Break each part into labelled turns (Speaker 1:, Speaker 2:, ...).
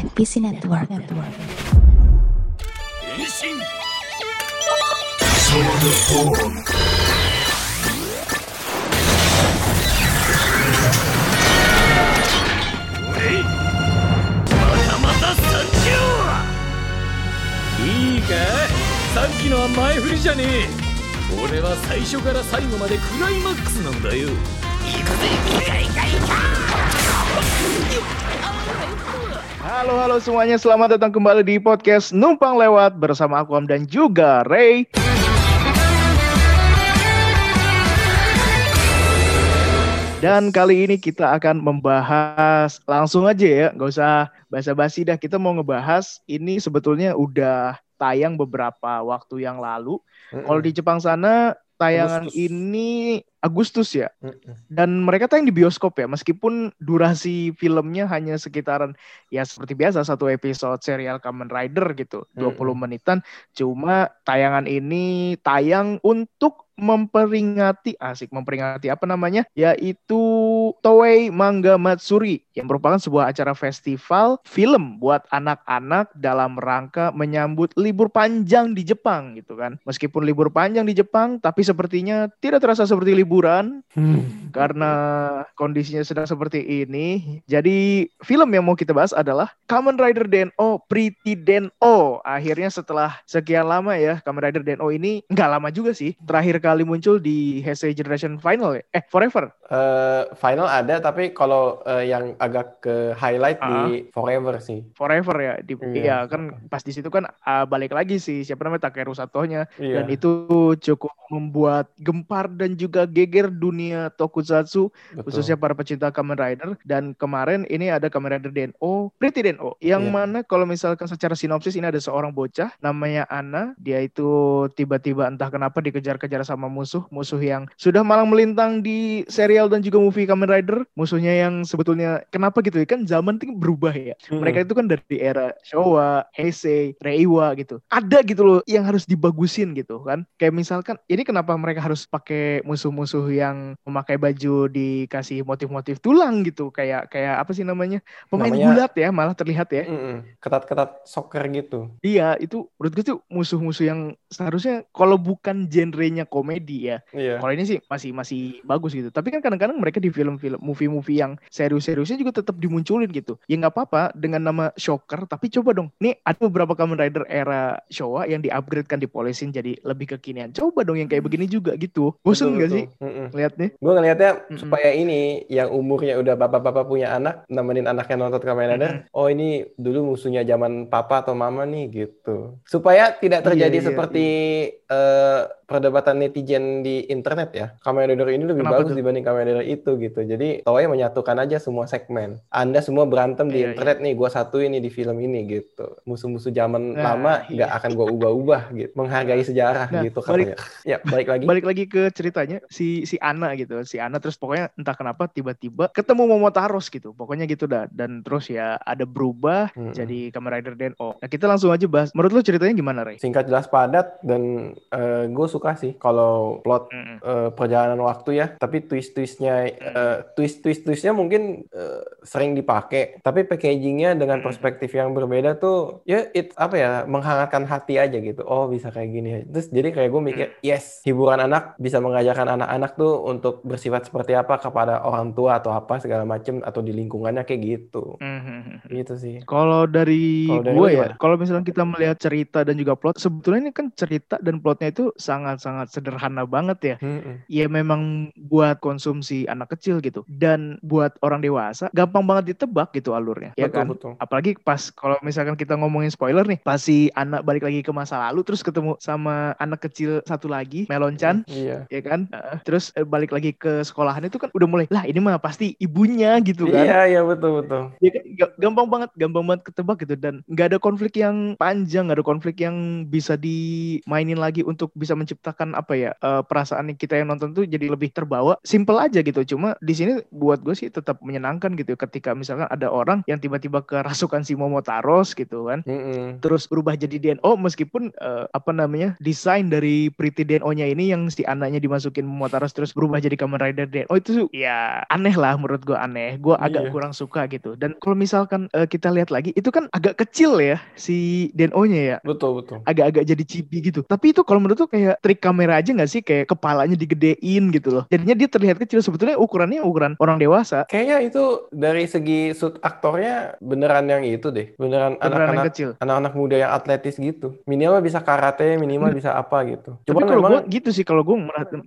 Speaker 1: NPC Network. Network.
Speaker 2: 変身俺またまた参上いいかさっきのは前振りじゃねえ俺は最初から最後までクライマックスなんだよ行くぜキライカイカ
Speaker 3: Halo halo semuanya, selamat datang kembali di podcast Numpang Lewat bersama aku Am dan juga Ray. Dan kali ini kita akan membahas langsung aja ya, nggak usah basa-basi dah. Kita mau ngebahas ini sebetulnya udah tayang beberapa waktu yang lalu. Kalau di Jepang sana tayangan
Speaker 4: Agustus.
Speaker 3: ini Agustus ya. Dan mereka tayang di bioskop ya, meskipun durasi filmnya hanya sekitaran ya seperti biasa satu episode serial Kamen Rider gitu, 20
Speaker 4: Mm-mm.
Speaker 3: menitan. Cuma tayangan ini tayang untuk memperingati asik memperingati apa namanya yaitu Toei Manga Matsuri yang merupakan sebuah acara festival film buat anak-anak dalam rangka menyambut libur panjang di Jepang gitu kan meskipun libur panjang di Jepang tapi sepertinya tidak terasa seperti liburan karena kondisinya sedang seperti ini. Jadi film yang mau kita bahas adalah Kamen Rider Den-O Pretty Den-O. Akhirnya setelah sekian lama ya Kamen Rider Den-O ini nggak lama juga sih. Terakhir kali muncul di Heisei Generation Final ya. Eh Forever.
Speaker 4: Eh, final ada tapi kalau eh, yang agak ke highlight di Forever sih.
Speaker 3: Forever ya. Di,
Speaker 4: Iya.
Speaker 3: Iya kan pas di situ kan ah, balik lagi sih siapa namanya Takeru Satonya
Speaker 4: Iya.
Speaker 3: dan itu cukup membuat gempar dan juga geger dunia tokusatsu
Speaker 4: Betul.
Speaker 3: khususnya para pecinta Kamen Rider dan kemarin ini ada Kamen Rider Den-O, Pretty Den-O yang
Speaker 4: Iya.
Speaker 3: mana kalau misalkan secara sinopsis ini ada seorang bocah namanya Ana, dia itu tiba-tiba entah kenapa dikejar-kejar sama musuh, musuh yang sudah malang melintang di serial dan juga movie Kamen Rider, musuhnya yang sebetulnya kenapa gitu ya kan zaman itu berubah ya.
Speaker 4: Mm-mm.
Speaker 3: Mereka itu kan dari era Showa, Heisei, Reiwa gitu. Ada gitu loh yang harus dibagusin gitu kan. Kayak misalkan ini kenapa mereka harus pakai musuh-musuh yang memakai baju dikasih motif-motif tulang gitu. Kayak kayak apa sih namanya? Pemain
Speaker 4: Namanya-
Speaker 3: gulat ya malah terlihat ya.
Speaker 4: Ketat-ketat soccer gitu.
Speaker 3: Iya, itu menurut gue tuh musuh-musuh yang seharusnya kalau bukan genrenya komedi ya.
Speaker 4: Iya.
Speaker 3: Kalau ini sih masih masih bagus gitu. Tapi kan kadang-kadang mereka di film-film movie-movie yang serius-seriusnya juga tetap dimunculin gitu. Ya nggak apa-apa dengan nama Shocker, tapi coba dong. Nih ada beberapa Kamen Rider era Showa yang di-upgrade kan dipolisin jadi lebih kekinian. Coba dong yang kayak begini juga gitu. Bosen
Speaker 4: Betul,
Speaker 3: nggak
Speaker 4: betul.
Speaker 3: sih
Speaker 4: Mm-mm.
Speaker 3: lihat nih?
Speaker 4: Gue ngelihatnya
Speaker 3: Mm-mm.
Speaker 4: supaya ini yang umurnya udah bapak-bapak punya anak nemenin anaknya nonton Kamen Rider. Oh ini dulu musuhnya zaman papa atau mama nih gitu. Supaya tidak terjadi
Speaker 3: Iya, iya,
Speaker 4: seperti eh, perdebatan netizen di internet ya. Kamen Rider ini lebih
Speaker 3: Kenapa
Speaker 4: bagus
Speaker 3: tuh?
Speaker 4: dibanding Kamen Rider itu gitu. Jadi Toei menyatukan aja semua segmen. Anda semua berantem di
Speaker 3: Iya, iya.
Speaker 4: internet nih, gua satu ini di film ini gitu. Musuh-musuh zaman
Speaker 3: Nah,
Speaker 4: lama
Speaker 3: iya.
Speaker 4: nggak akan gua ubah-ubah gitu. Menghargai sejarah
Speaker 3: Nah,
Speaker 4: gitu
Speaker 3: balik-
Speaker 4: katanya. Ya balik lagi.
Speaker 3: Balik lagi ke ceritanya si si Ana gitu. Si Ana terus pokoknya entah kenapa tiba-tiba ketemu Momotaros gitu. Pokoknya gitu dah. Dan terus ya ada berubah
Speaker 4: Mm-mm.
Speaker 3: jadi Kamen Rider Den-O. Nah, kita langsung aja bahas. Menurut lu ceritanya gimana, Ray?
Speaker 4: Singkat jelas padat dan gue suka sih kalau plot
Speaker 3: Mm-mm.
Speaker 4: eh, perjalanan waktu ya. Tapi twist-twistnya, eh, twist-twist-twistnya mungkin eh, sering dipakai. Tapi packagingnya dengan
Speaker 3: Mm.
Speaker 4: perspektif yang berbeda tuh, ya it apa ya menghangatkan hati aja gitu. Oh bisa kayak gini. Terus jadi kayak gue mikir, yes hiburan anak bisa mengajarkan anak-anak tuh untuk bersifat seperti apa kepada orang tua atau apa segala macem atau di lingkungannya kayak gitu.
Speaker 3: Mhm.
Speaker 4: Gitu sih.
Speaker 3: Kalau dari
Speaker 4: Kalau dari
Speaker 3: gue ya, kalau misalnya kita melihat cerita dan juga plot, sebetulnya ini kan cerita dan plotnya itu sangat-sangat sederhana banget ya.
Speaker 4: Mm-mm.
Speaker 3: Ya memang buat konsumsi anak kecil gitu. Dan buat orang dewasa, gampang banget ditebak gitu alurnya. Ya
Speaker 4: Betul
Speaker 3: kan?
Speaker 4: betul.
Speaker 3: Apalagi pas kalau misalkan kita ngomongin spoiler nih, pas si anak balik lagi ke masa lalu, terus ketemu sama anak kecil satu lagi, Melonchan,
Speaker 4: Iya.
Speaker 3: ya kan? Heeh. terus eh, balik lagi ke sekolahan itu kan udah mulai, lah ini mah pasti ibunya gitu kan.
Speaker 4: Iya iya betul betul.
Speaker 3: Ya kan, ga- gampang banget, gampang banget ketebak gitu dan nggak ada konflik yang panjang, nggak ada konflik yang bisa dimainin lagi untuk bisa menciptakan apa ya eh, perasaan kita yang nonton tuh jadi lebih terbawa. Simple aja gitu, cuma di sini buat gue sih tetap menyenangkan gitu ketika misalkan ada orang yang tiba-tiba kerasukan si Momotaros gitu kan
Speaker 4: Mm-mm.
Speaker 3: terus berubah jadi DNO meskipun eh, apa namanya desain dari Pretty DNO-nya ini yang si anaknya dimasukin Momotaros terus berubah jadi Kamen Rider DNO itu tuh ya aneh lah menurut gue aneh gue agak
Speaker 4: Iya.
Speaker 3: kurang suka gitu dan kalau misalkan eh, kita lihat lagi itu kan agak kecil ya si DNO-nya ya
Speaker 4: Betul betul.
Speaker 3: agak-agak jadi chibi gitu. Tapi itu kalau menurut tuh kayak trik kamera aja nggak sih kayak kepalanya digedein gitu loh. Jadinya dia terlihat kecil sebetulnya ukurannya ukuran orang dewasa.
Speaker 4: Kayaknya itu dari segi sud aktornya beneran yang itu deh. Beneran anak-anak
Speaker 3: kecil.
Speaker 4: anak-anak muda yang atletis gitu. Minimal bisa karate, minimal bisa apa gitu.
Speaker 3: Tapi
Speaker 4: Cuman
Speaker 3: kalau
Speaker 4: memang
Speaker 3: gue gitu sih kalau gue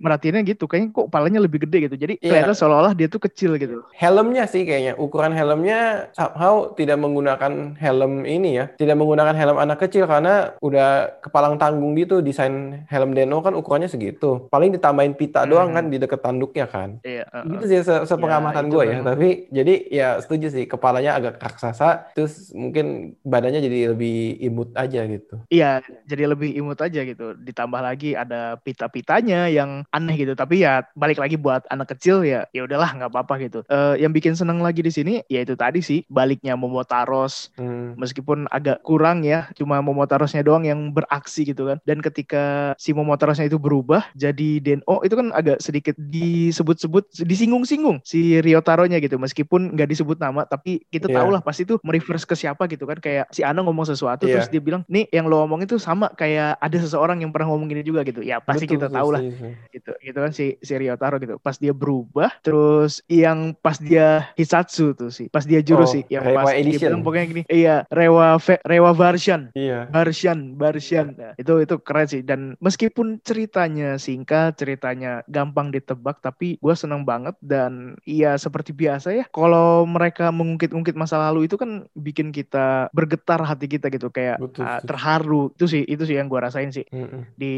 Speaker 3: merhatiinnya gitu kayaknya kok kepalanya lebih gede gitu. Jadi
Speaker 4: Iya.
Speaker 3: kelihatan seolah-olah dia tuh kecil gitu.
Speaker 4: helmnya sih kayaknya ukuran helmnya somehow tidak menggunakan helm ini ya. Tidak menggunakan helm anak kecil karena udah kepalang tanggung gitu desain helm Deno kan ukurannya segitu. Paling ditambahin pita doang
Speaker 3: Hmm.
Speaker 4: kan di deket tanduknya kan.
Speaker 3: Iya. uh-uh.
Speaker 4: Gitu sih se- sepengamatan
Speaker 3: Ya,
Speaker 4: gue ya.
Speaker 3: memang.
Speaker 4: Tapi jadi ya setuju sih kepalanya agak raksasa terus mungkin badannya jadi lebih imut aja gitu.
Speaker 3: Iya, jadi lebih imut aja gitu. Ditambah lagi ada pita-pitanya yang aneh gitu. Tapi ya balik lagi buat anak kecil ya, ya udahlah nggak apa-apa gitu. Eh, yang bikin seneng lagi di sini ya itu tadi sih baliknya Momotaros
Speaker 4: Hmm.
Speaker 3: meskipun agak kurang ya cuma Momotarosnya doang yang beraksi gitu kan dan ketika si Momotarosnya itu berubah jadi Deno itu kan agak sedikit disebut-sebut disinggung-singgung si Ryotaronya gitu meskipun nggak disebut nama tapi kita
Speaker 4: Iya.
Speaker 3: tahu lah pasti tuh mereverse ke siapa gitu kan kayak si Ana ngomong sesuatu
Speaker 4: Iya.
Speaker 3: terus dia bilang nih yang lo omong itu sama kayak ada seseorang yang pernah ngomong ini juga gitu ya pasti
Speaker 4: Betul
Speaker 3: kita tahu lah
Speaker 4: sih.
Speaker 3: gitu gitu kan si si Ryotaro gitu pas dia berubah terus yang pas dia Hisatsu tuh sih pas dia juru
Speaker 4: Oh,
Speaker 3: sih yang
Speaker 4: Reiwa
Speaker 3: pas dia
Speaker 4: Edition.
Speaker 3: bilang pokoknya gini iya Rewa Rewa version
Speaker 4: Iya.
Speaker 3: Barsian, Barsian. Nah, itu itu keren sih dan meskipun ceritanya singkat, ceritanya gampang ditebak tapi gue seneng banget dan iya seperti biasa ya kalau mereka mengungkit-ungkit masa lalu itu kan bikin kita bergetar hati kita gitu kayak
Speaker 4: Betul, setuju.
Speaker 3: terharu. Itu sih itu sih yang gue rasain sih
Speaker 4: Mm-mm.
Speaker 3: di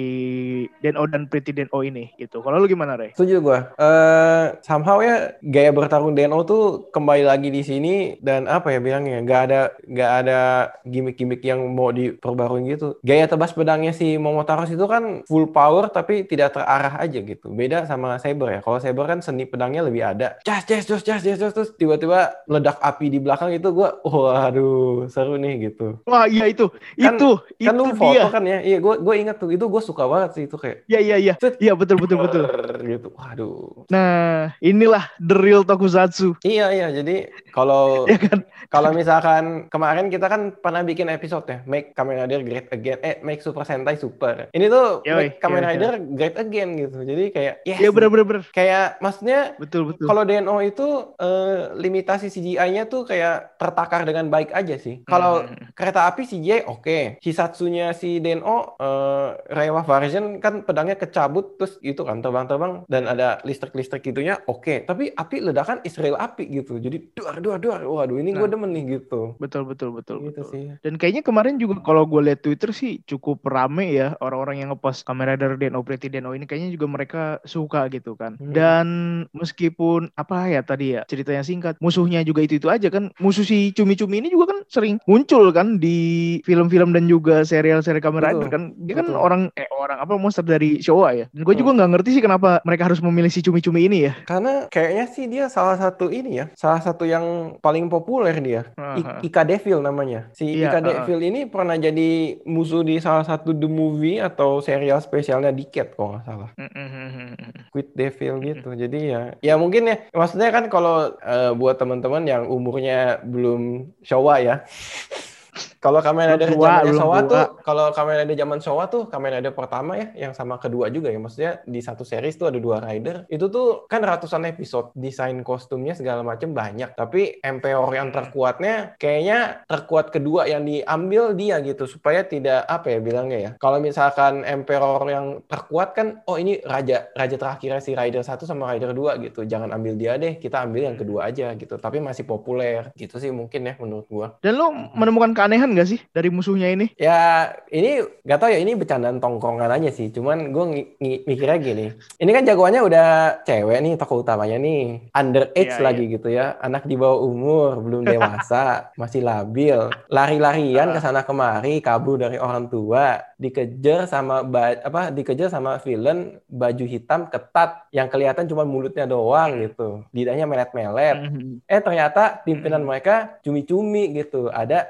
Speaker 3: Deno dan Pretty Deno ini gitu. Kalau lu gimana, Rey?
Speaker 4: Setuju gue. Eh somehow ya gaya bertarung Deno tuh kembali lagi di sini dan apa ya bilangnya nggak ada nggak ada gimmick-gimmick yang mau diperbarui gitu. Gaya tebas pedangnya si Momotaros itu kan full power tapi tidak terarah aja gitu. Beda sama Saber ya. Kalau Saber kan seni pedangnya lebih ada. Jas, jas, jas, jas, jas, terus tiba-tiba meledak api di belakang itu gue, waduh seru nih gitu.
Speaker 3: Wah, iya itu.
Speaker 4: Kan-
Speaker 3: itu
Speaker 4: Kan
Speaker 3: itu
Speaker 4: lu
Speaker 3: dia.
Speaker 4: foto kan ya? Iya, gue gue inget tuh. Itu gue suka banget sih itu kayak.
Speaker 3: Iya, iya, iya. Iya, betul betul betul.
Speaker 4: gitu. Waduh.
Speaker 3: Nah, inilah the real tokusatsu.
Speaker 4: Iya iya jadi kalau
Speaker 3: Ya kan?
Speaker 4: kalau misalkan kemarin kita kan pernah bikin episode ya Make Kamen Rider Great Again eh Make Super Sentai Super. Ini tuh
Speaker 3: Yoi,
Speaker 4: Make Kamen
Speaker 3: yoi,
Speaker 4: Rider Great Again gitu. Jadi kayak yes.
Speaker 3: Iya bener bener bener.
Speaker 4: Kayak maksudnya
Speaker 3: Betul betul.
Speaker 4: kalau DNO itu eh, limitasi CGI-nya tuh kayak tertakar dengan baik aja sih. Kalau
Speaker 3: Hmm.
Speaker 4: kereta api CGI oke. Hisatsunya si DNO eh, Reiwa version kan pedangnya kecabut terus itu kan terbang-terbang dan ada listrik-listrik gitunya oke. Tapi api ledakan Israel api gitu. Jadi duar duar duar. Waduh ini gue
Speaker 3: Nah.
Speaker 4: demen nih gitu.
Speaker 3: Betul betul betul
Speaker 4: Gitu
Speaker 3: betul.
Speaker 4: sih.
Speaker 3: Dan kayaknya kemarin juga kalau gue lihat Twitter sih cukup rame ya orang-orang yang ngepost Kamen Deno Pretty Deno ini kayaknya juga mereka suka gitu kan.
Speaker 4: Hmm.
Speaker 3: Dan meskipun apa ya tadi ya ceritanya singkat, musuhnya juga itu-itu aja kan. Musuh si Cumi-Cumi ini juga kan sering muncul kan di film-film dan juga serial-serial
Speaker 4: Betul,
Speaker 3: Rider kan. Dia kan
Speaker 4: betul.
Speaker 3: orang eh orang apa monster dari Showa ya. Dan gue
Speaker 4: Hmm.
Speaker 3: juga nggak ngerti sih kenapa mereka harus memilih si Cumi-Cumi ini ya.
Speaker 4: Karena kayaknya sih dia salah satu ini ya, salah satu yang paling populer dia. I-. Ika Devil namanya. Si
Speaker 3: Iya,
Speaker 4: Ika
Speaker 3: uh-uh.
Speaker 4: Devil ini pernah jadi musuh di salah satu The Movie atau serial spesialnya Diket kalau nggak salah.
Speaker 3: Mm-mm.
Speaker 4: Quit Devil gitu. Jadi ya, ya mungkin ya. Maksudnya kan kalau eh, buat teman-teman yang umurnya belum Showa ya. Kalau Kamen Rider
Speaker 3: belum
Speaker 4: Showa tuh, kalau Kamen Rider zaman Showa tuh Kamen Rider pertama ya, yang sama kedua juga ya. Maksudnya di satu series tuh ada dua rider. Itu tuh kan ratusan episode, desain kostumnya segala macam banyak. Tapi Emperor yang terkuatnya kayaknya terkuat kedua yang diambil dia gitu supaya tidak apa ya bilangnya ya. Kalau misalkan Emperor yang terkuat kan, oh ini raja raja terakhirnya si Rider 1 sama Rider 2 gitu. Jangan ambil dia deh, kita ambil yang kedua aja gitu. Tapi masih populer gitu sih mungkin ya menurut gua.
Speaker 3: Dan lo menemukan keanehan nggak sih dari musuhnya ini?
Speaker 4: Ya, ini gak tau ya, ini bercandaan tongkrongan aja sih. Cuman gue mikirnya gini, ini kan jagoannya udah cewek nih, tokoh utamanya nih. Underage
Speaker 3: Iya,
Speaker 4: lagi gitu ya, anak di bawah umur, belum dewasa, masih labil. Lari-larian ke sana kemari, kabur dari orang tua, dikejar sama apa dikejar sama villain baju hitam ketat yang kelihatan cuma mulutnya doang gitu. Lidahnya melet-melet.
Speaker 3: Mhm.
Speaker 4: Eh ternyata pimpinan
Speaker 3: Mm-mm.
Speaker 4: mereka cumi-cumi gitu, ada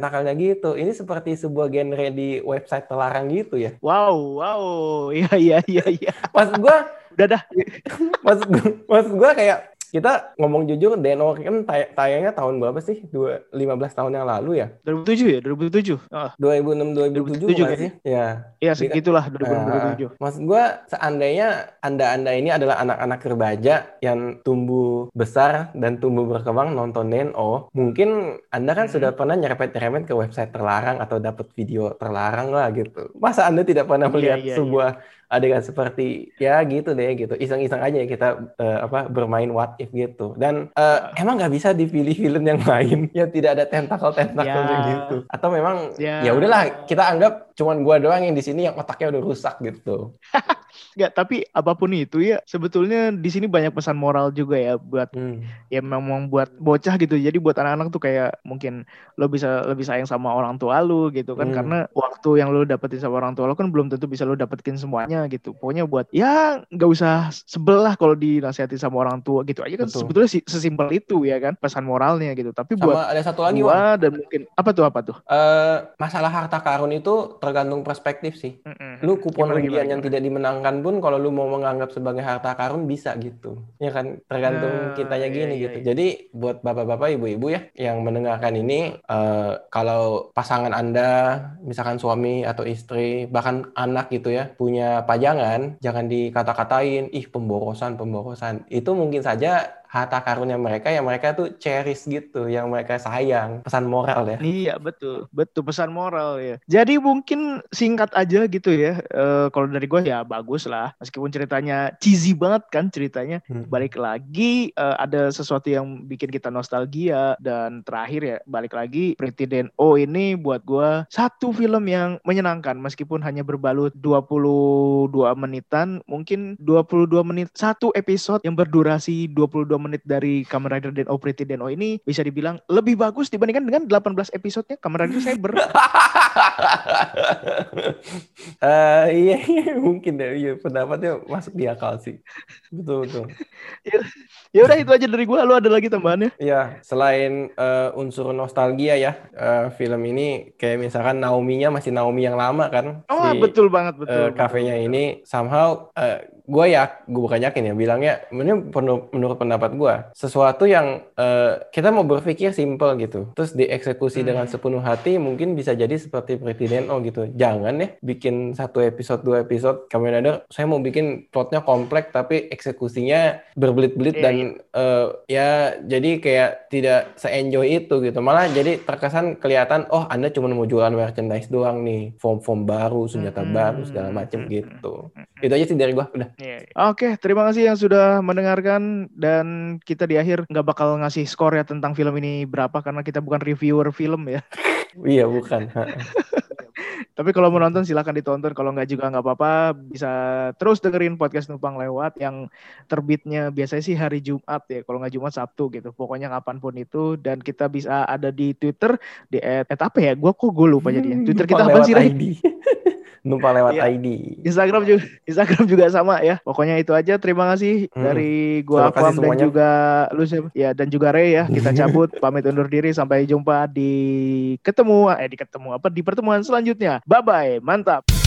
Speaker 4: tentakel-tentakelnya gitu. Ini seperti sebuah genre di website terlarang gitu ya.
Speaker 3: Wow, wow, iya iya iya iya.
Speaker 4: Maksud gua,
Speaker 3: Udah dah.
Speaker 4: maksud maksud gua kayak kita ngomong jujur, Deno kan tay- tayangnya tahun berapa sih? Dua, 15 tahun yang lalu ya?
Speaker 3: 2007 ya, 2007. Ah,
Speaker 4: 2006 2007 bukan
Speaker 3: 2007
Speaker 4: sih? Ya.
Speaker 3: iya
Speaker 4: Dia kan-
Speaker 3: segitulah
Speaker 4: Ah,
Speaker 3: 2007.
Speaker 4: maksud gua seandainya anda-anda ini adalah anak-anak kerbaja yang tumbuh besar dan tumbuh berkembang nonton Deno, mungkin anda kan
Speaker 3: Mhm.
Speaker 4: sudah pernah nyerempet-nyerempet ke website terlarang atau dapat video terlarang lah gitu. Masa anda tidak pernah melihat
Speaker 3: iya, iya.
Speaker 4: sebuah adegan seperti ya gitu deh gitu, iseng-iseng aja ya kita eh, apa bermain what if gitu. Dan
Speaker 3: Ah.
Speaker 4: emang nggak bisa dipilih film yang lain yang tidak ada tentakel-tentakelnya
Speaker 3: Ya.
Speaker 4: gitu. Atau memang
Speaker 3: Ya.
Speaker 4: ya udahlah kita anggap cuman gua doang yang di sini yang otaknya udah rusak gitu.
Speaker 3: Enggak, tapi apa pun itu ya sebetulnya di sini banyak pesan moral juga ya buat
Speaker 4: Hmm.
Speaker 3: ya memang buat bocah gitu. Jadi buat anak-anak tuh kayak mungkin lo bisa lebih sayang sama orang tua lu gitu kan
Speaker 4: Hmm.
Speaker 3: karena waktu yang lo dapetin sama orang tua lo kan belum tentu bisa lo dapetin semuanya gitu. Pokoknya buat ya nggak usah sebel lah kalau dinasihati sama orang tua gitu aja kan
Speaker 4: Betul.
Speaker 3: sebetulnya si- sesimpel itu ya kan pesan moralnya gitu. Tapi buat
Speaker 4: Sama ada satu lagi,
Speaker 3: gua dan mungkin apa tuh apa tuh?
Speaker 4: Eh, masalah harta karun itu tergantung perspektif sih.
Speaker 3: Mm-mm.
Speaker 4: Lu kupon
Speaker 3: Gimana,
Speaker 4: undian
Speaker 3: gimana,
Speaker 4: yang
Speaker 3: gimana?
Speaker 4: tidak dimenangkan pun kalau lu mau menganggap sebagai harta karun bisa gitu. Ya kan tergantung
Speaker 3: Nah,
Speaker 4: kitanya
Speaker 3: iya,
Speaker 4: gini
Speaker 3: iya,
Speaker 4: gitu.
Speaker 3: iya.
Speaker 4: Jadi buat bapak-bapak, ibu-ibu ya yang mendengarkan ini eh, kalau pasangan Anda misalkan suami atau istri bahkan anak gitu ya punya pajangan jangan dikata-katain ih pemborosan pemborosan. Itu mungkin saja harta karunnya mereka yang mereka tuh cherish gitu, yang mereka sayang. Pesan moral ya.
Speaker 3: Iya betul, betul pesan moral ya. Jadi mungkin singkat aja gitu ya. Eh, kalau dari gue ya bagus lah. Meskipun ceritanya cheesy banget kan ceritanya.
Speaker 4: Hmm.
Speaker 3: Balik lagi eh, ada sesuatu yang bikin kita nostalgia dan terakhir ya balik lagi Pretty Den O ini buat gue satu film yang menyenangkan meskipun hanya berbalut 22 menitan, mungkin 22 menit satu episode yang berdurasi 22 menit dari Kamen Rider Den O Pretty Den O ini bisa dibilang lebih bagus dibandingkan dengan 18 episodenya Kamen Rider Saber.
Speaker 4: Eh iya, iya, mungkin deh, iya pendapatnya masuk di akal sih. Betul betul.
Speaker 3: ya udah itu aja dari gua. Lu ada lagi tambahannya?
Speaker 4: Iya, selain eh, unsur nostalgia ya, eh, film ini kayak misalkan Naomi-nya masih Naomi yang lama kan,
Speaker 3: Oh
Speaker 4: si
Speaker 3: betul banget betul. betul,
Speaker 4: kafenya
Speaker 3: betul.
Speaker 4: ini somehow gue ya, gue bukan yakin ya, bilangnya menurut menurut pendapat gue sesuatu yang eh, kita mau berpikir simple gitu, terus dieksekusi
Speaker 3: Hmm.
Speaker 4: dengan sepenuh hati mungkin bisa jadi seperti Pretty Den O gitu. Jangan ya bikin satu episode dua episode Kamen Rider, saya mau bikin plotnya kompleks tapi eksekusinya berbelit-belit
Speaker 3: Iya,
Speaker 4: dan eh, ya jadi kayak tidak se-enjoy itu gitu. Malah jadi terkesan kelihatan oh Anda cuma mau jualan merchandise doang nih, form-form baru, senjata
Speaker 3: Hmm.
Speaker 4: baru segala macem
Speaker 3: Hmm.
Speaker 4: gitu. Itu aja sih dari gua udah.
Speaker 3: Iya, iya. Oke, terima kasih yang sudah mendengarkan dan kita di akhir nggak bakal ngasih skor ya tentang film ini berapa karena kita bukan reviewer film ya.
Speaker 4: Iya bukan.
Speaker 3: Tapi kalau mau nonton silahkan ditonton, kalau nggak juga nggak apa-apa. Bisa terus dengerin podcast Numpang Lewat yang terbitnya biasanya sih hari Jumat ya, kalau nggak Jumat Sabtu gitu. Pokoknya kapan pun itu dan kita bisa ada di Twitter di at, at apa ya? Gua kok gue lupa jadinya. Twitter kita apa sih?
Speaker 4: ID. Numpang lewat
Speaker 3: Iya.
Speaker 4: ID.
Speaker 3: Instagram juga Instagram juga sama ya. Pokoknya itu aja. Terima kasih
Speaker 4: Hmm.
Speaker 3: dari gua Aquam dan
Speaker 4: semuanya.
Speaker 3: juga lu? Ya dan juga Ray ya. Kita cabut pamit undur diri sampai jumpa di ketemu eh di ketemu apa di pertemuan selanjutnya. Bye bye. Mantap.